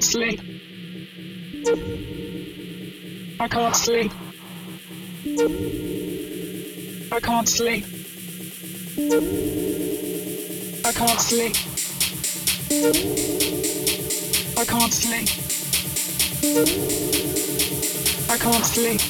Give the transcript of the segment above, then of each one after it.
can't sleep. I can't sleep. I can't sleep. I can't sleep. I can't sleep. I can't sleep.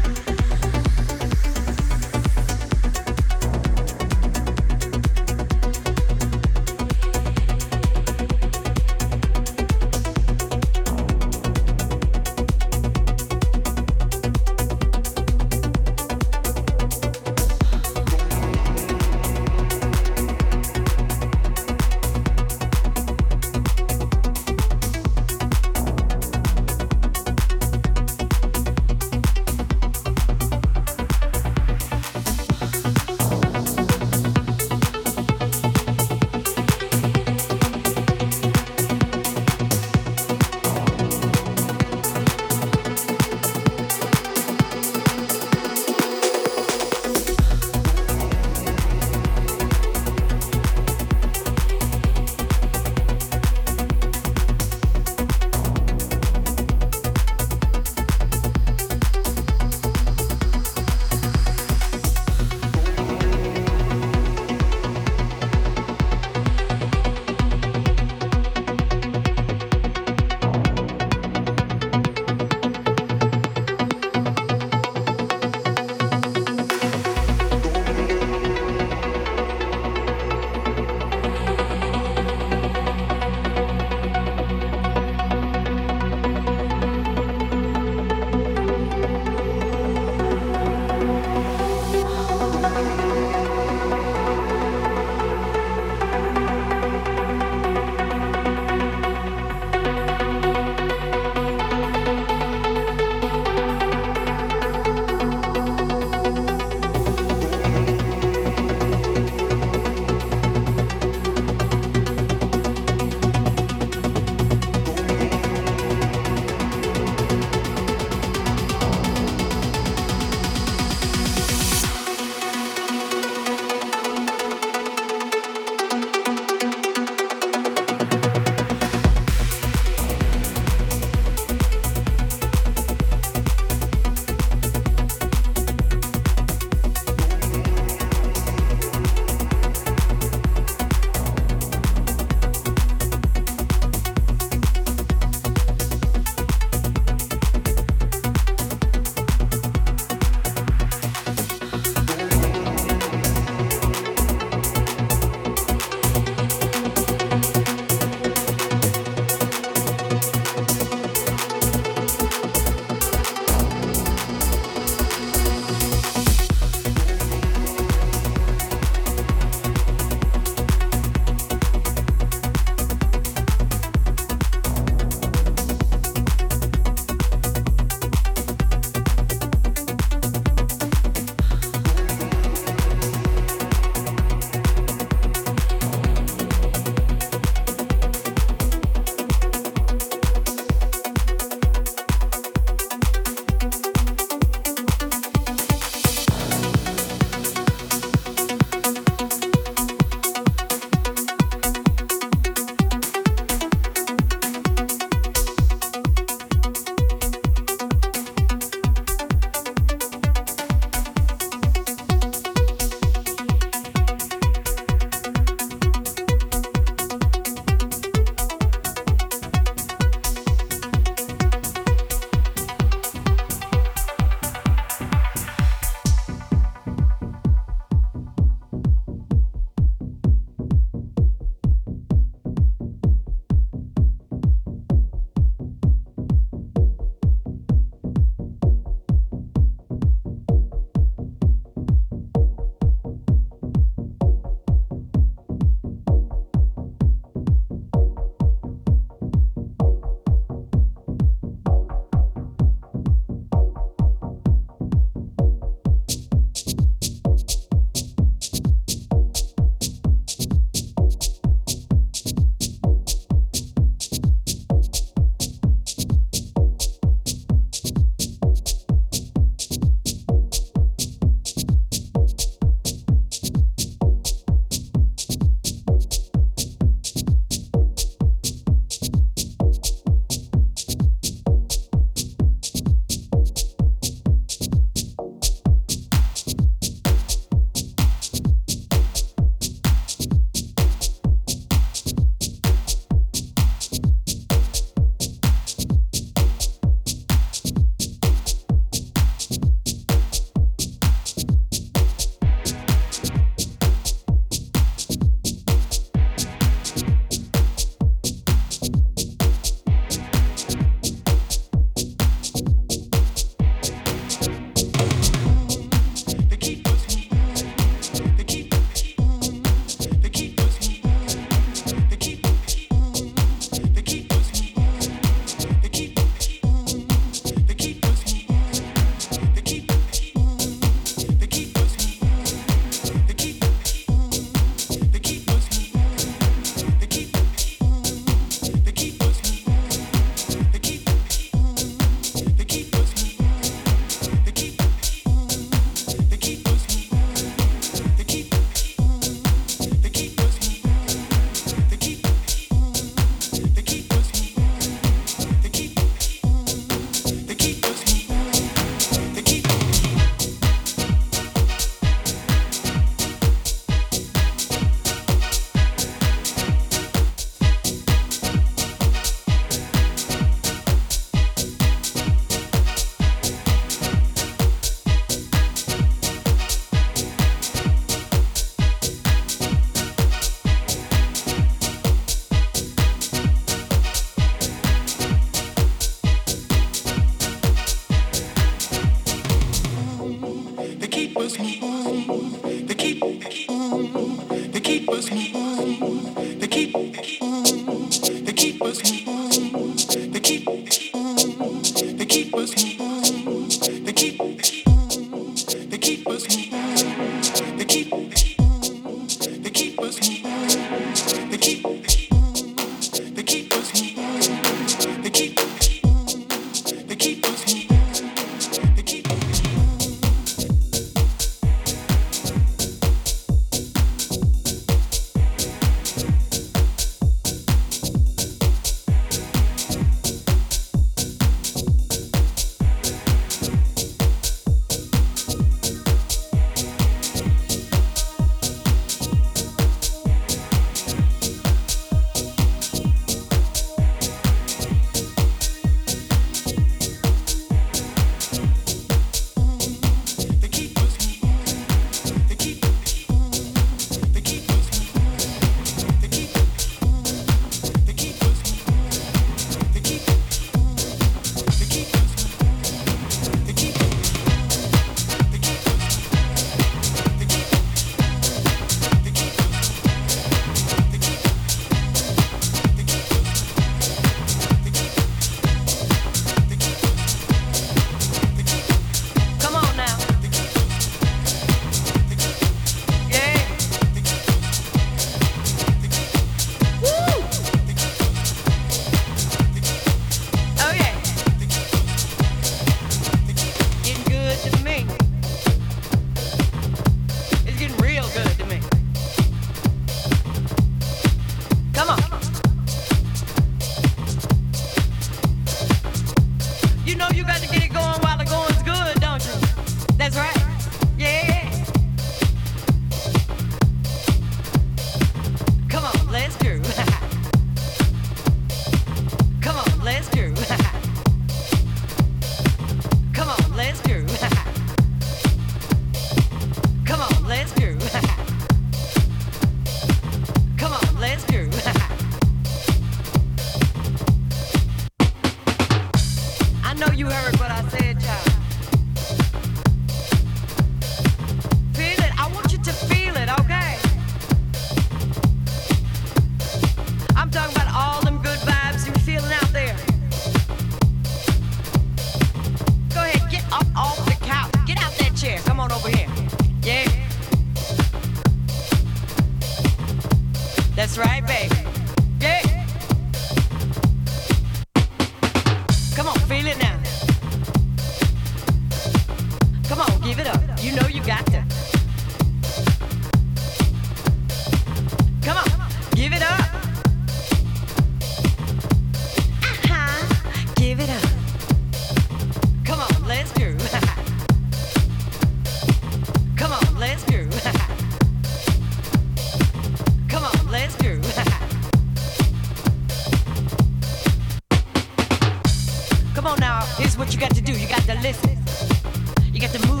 get got the move.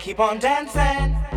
Keep on dancing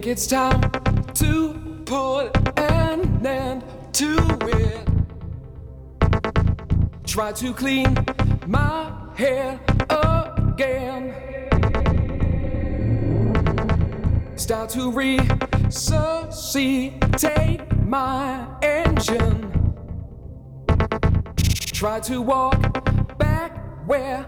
think it's time to put an end to it. Try to clean my hair again. Start to resuscitate my engine. Try to walk back where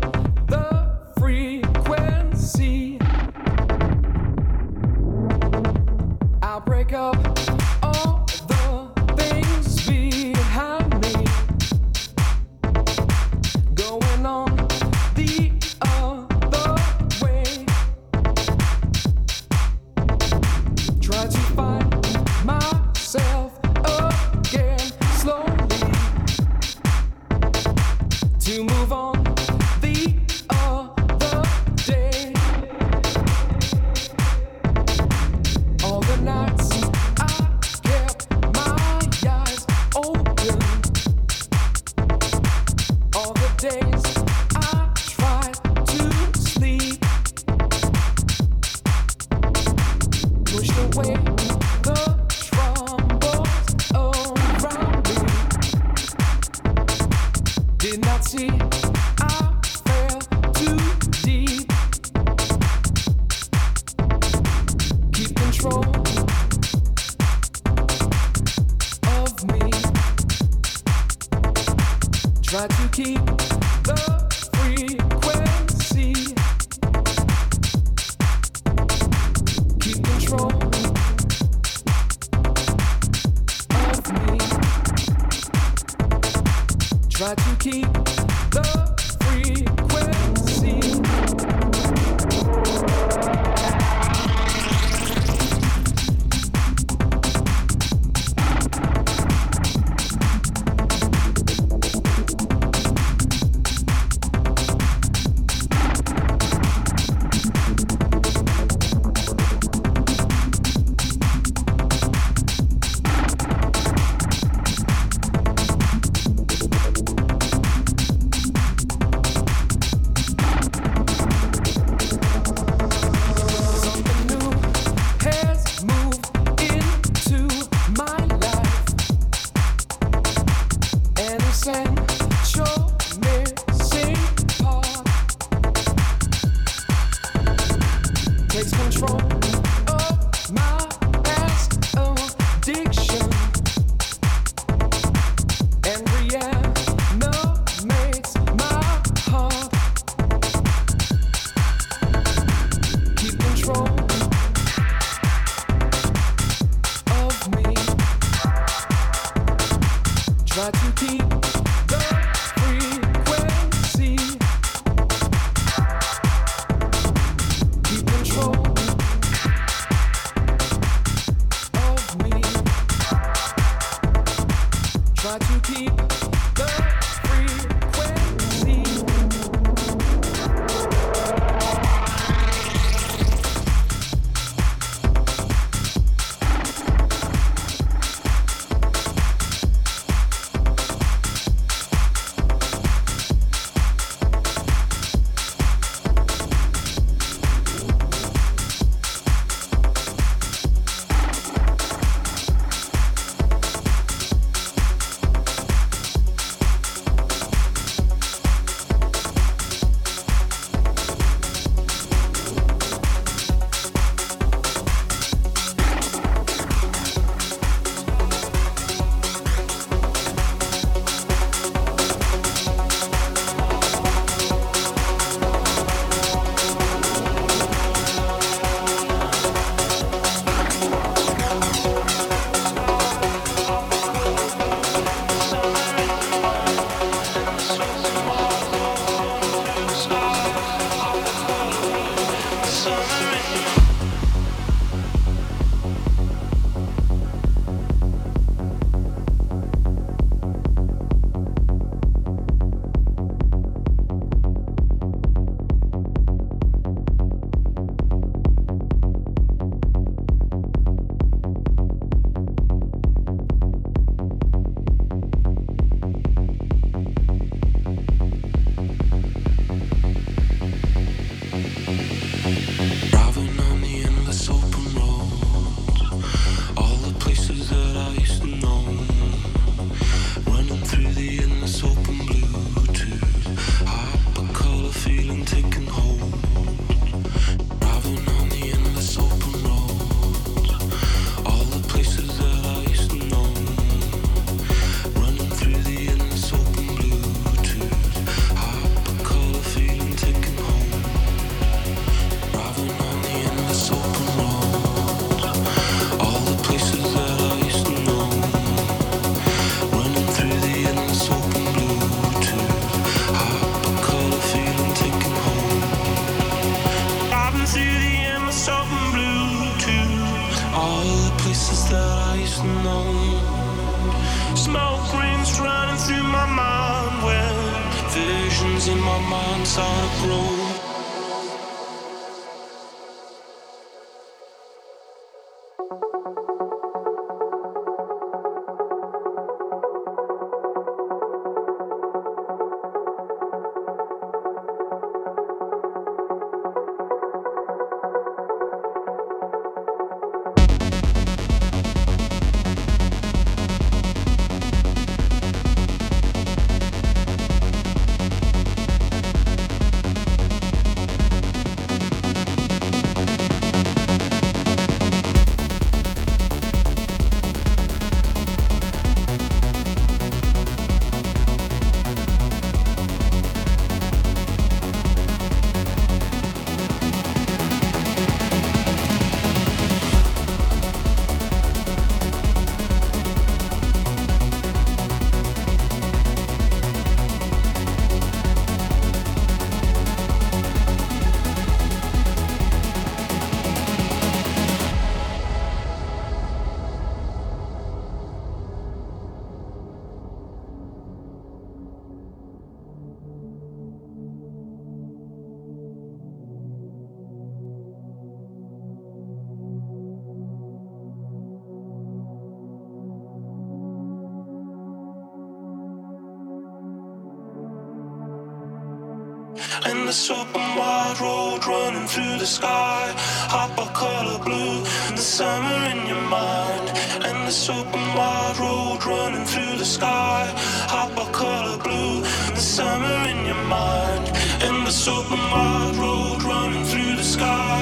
wide road running through the sky. Hopper color blue, the summer in your mind. And the open wide road running through the sky. Hopper color blue, the summer in your mind. And the open wide road running through the sky.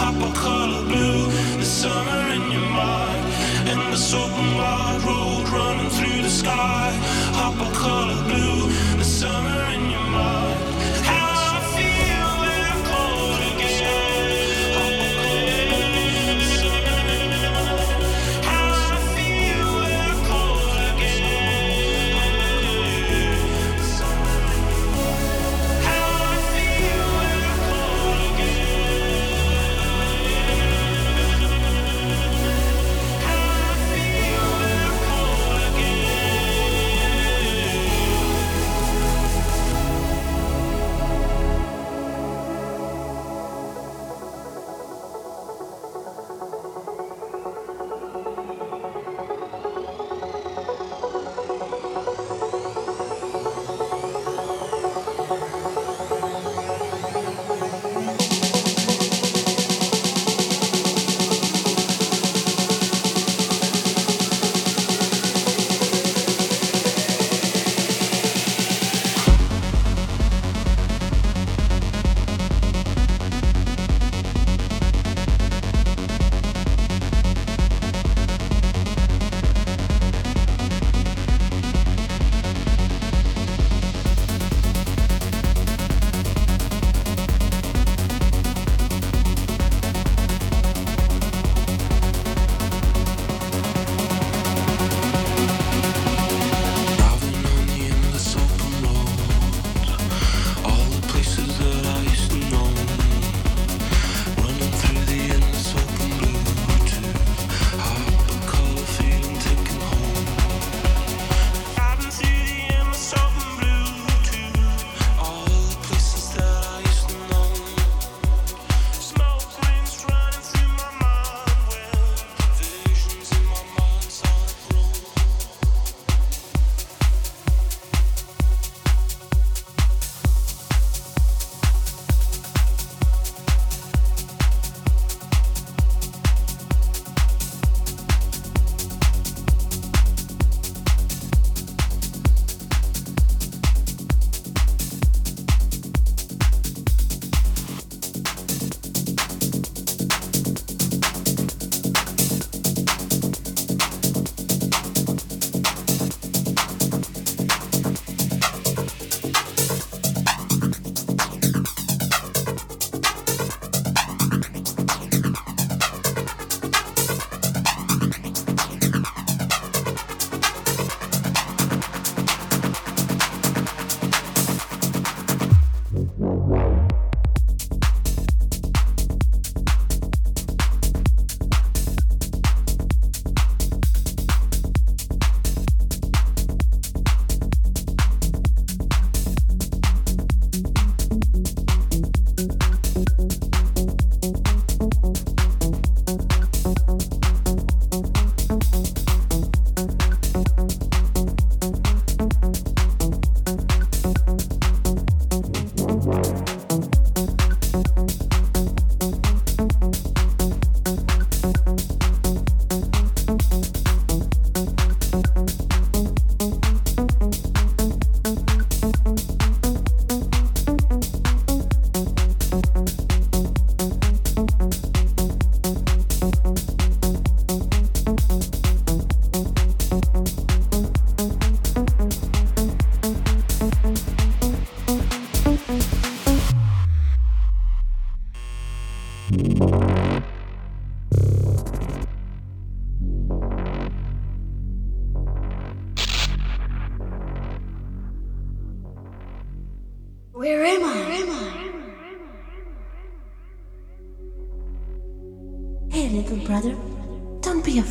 Hopper color blue, the summer in your mind. And the open wide road running through the sky. Hopper color blue,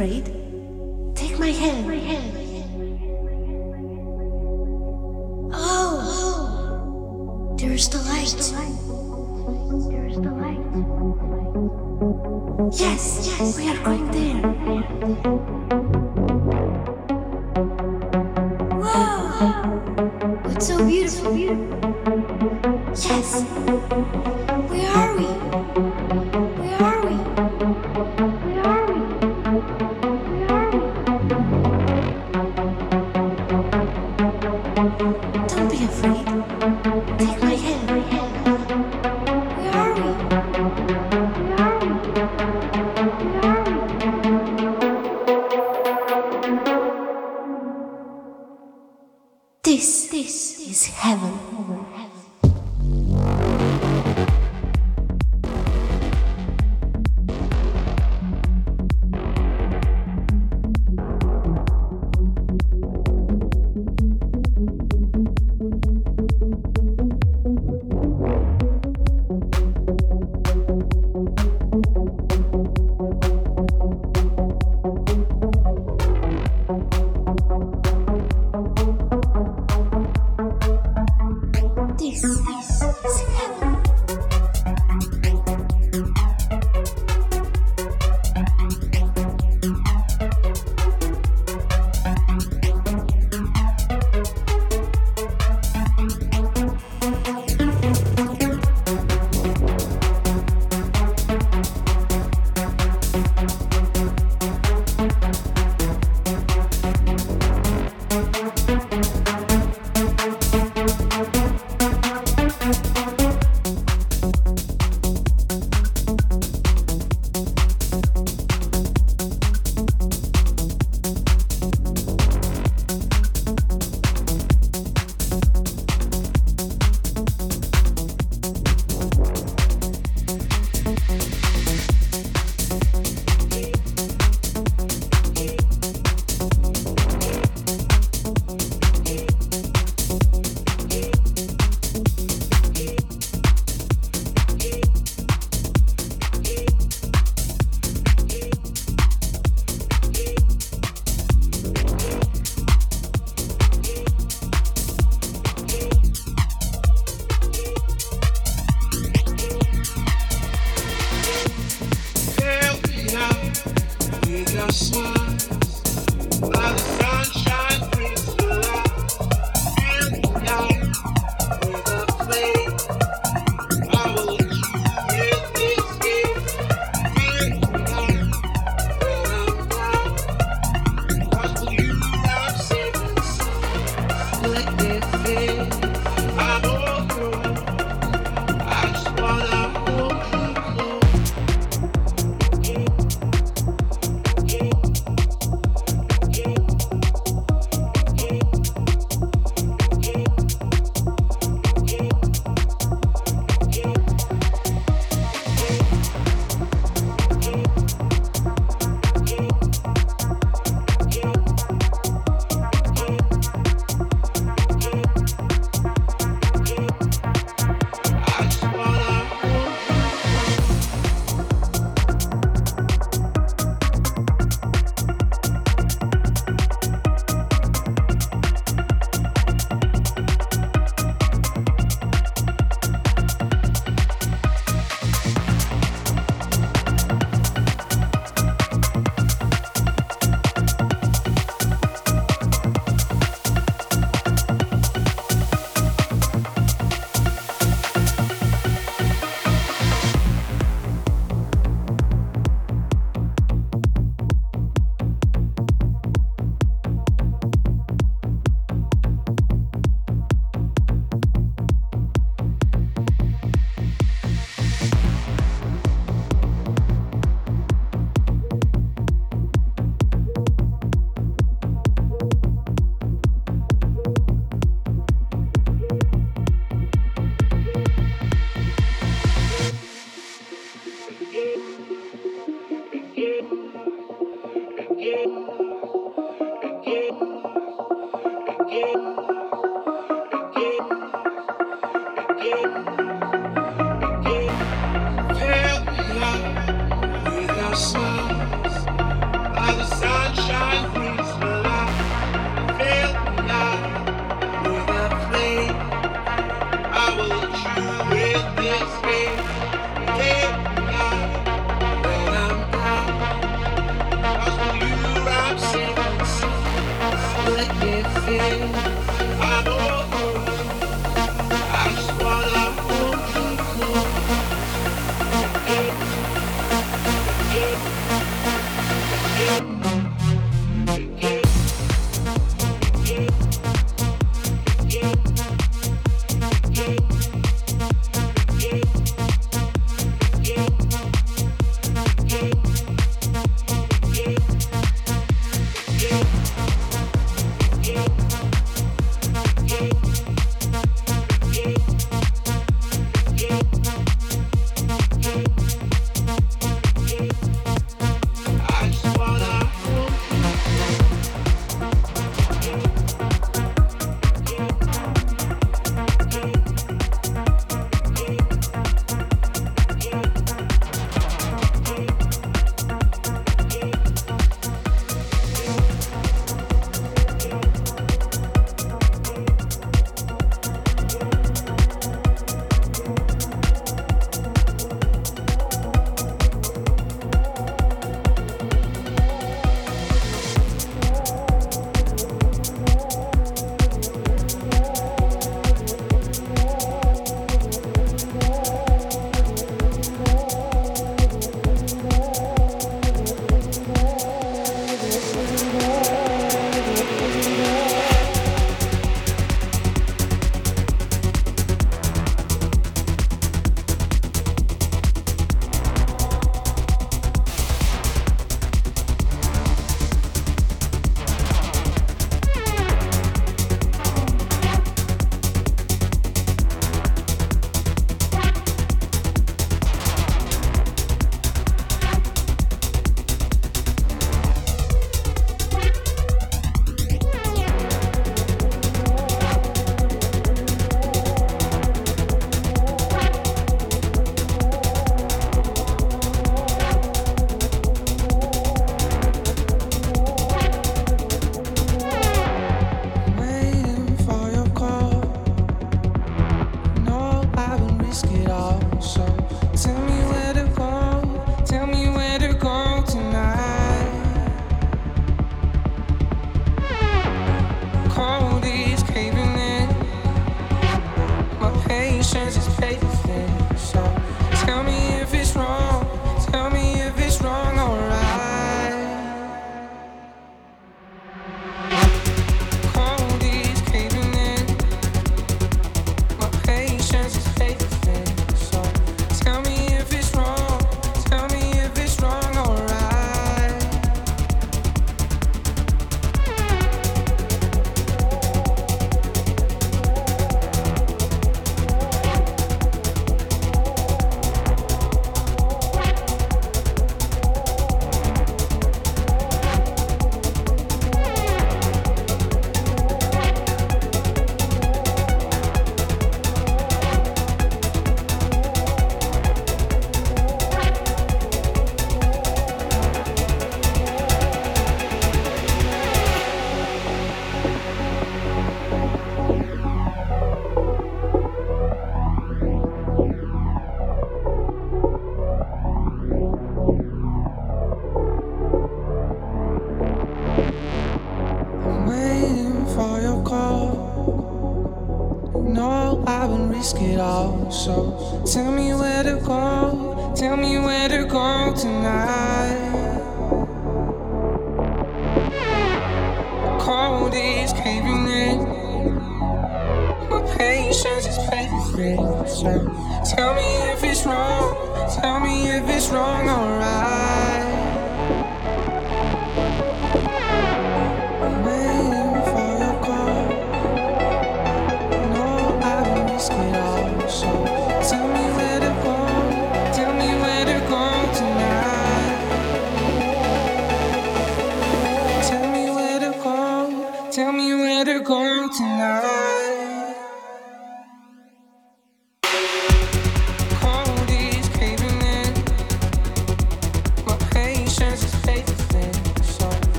afraid.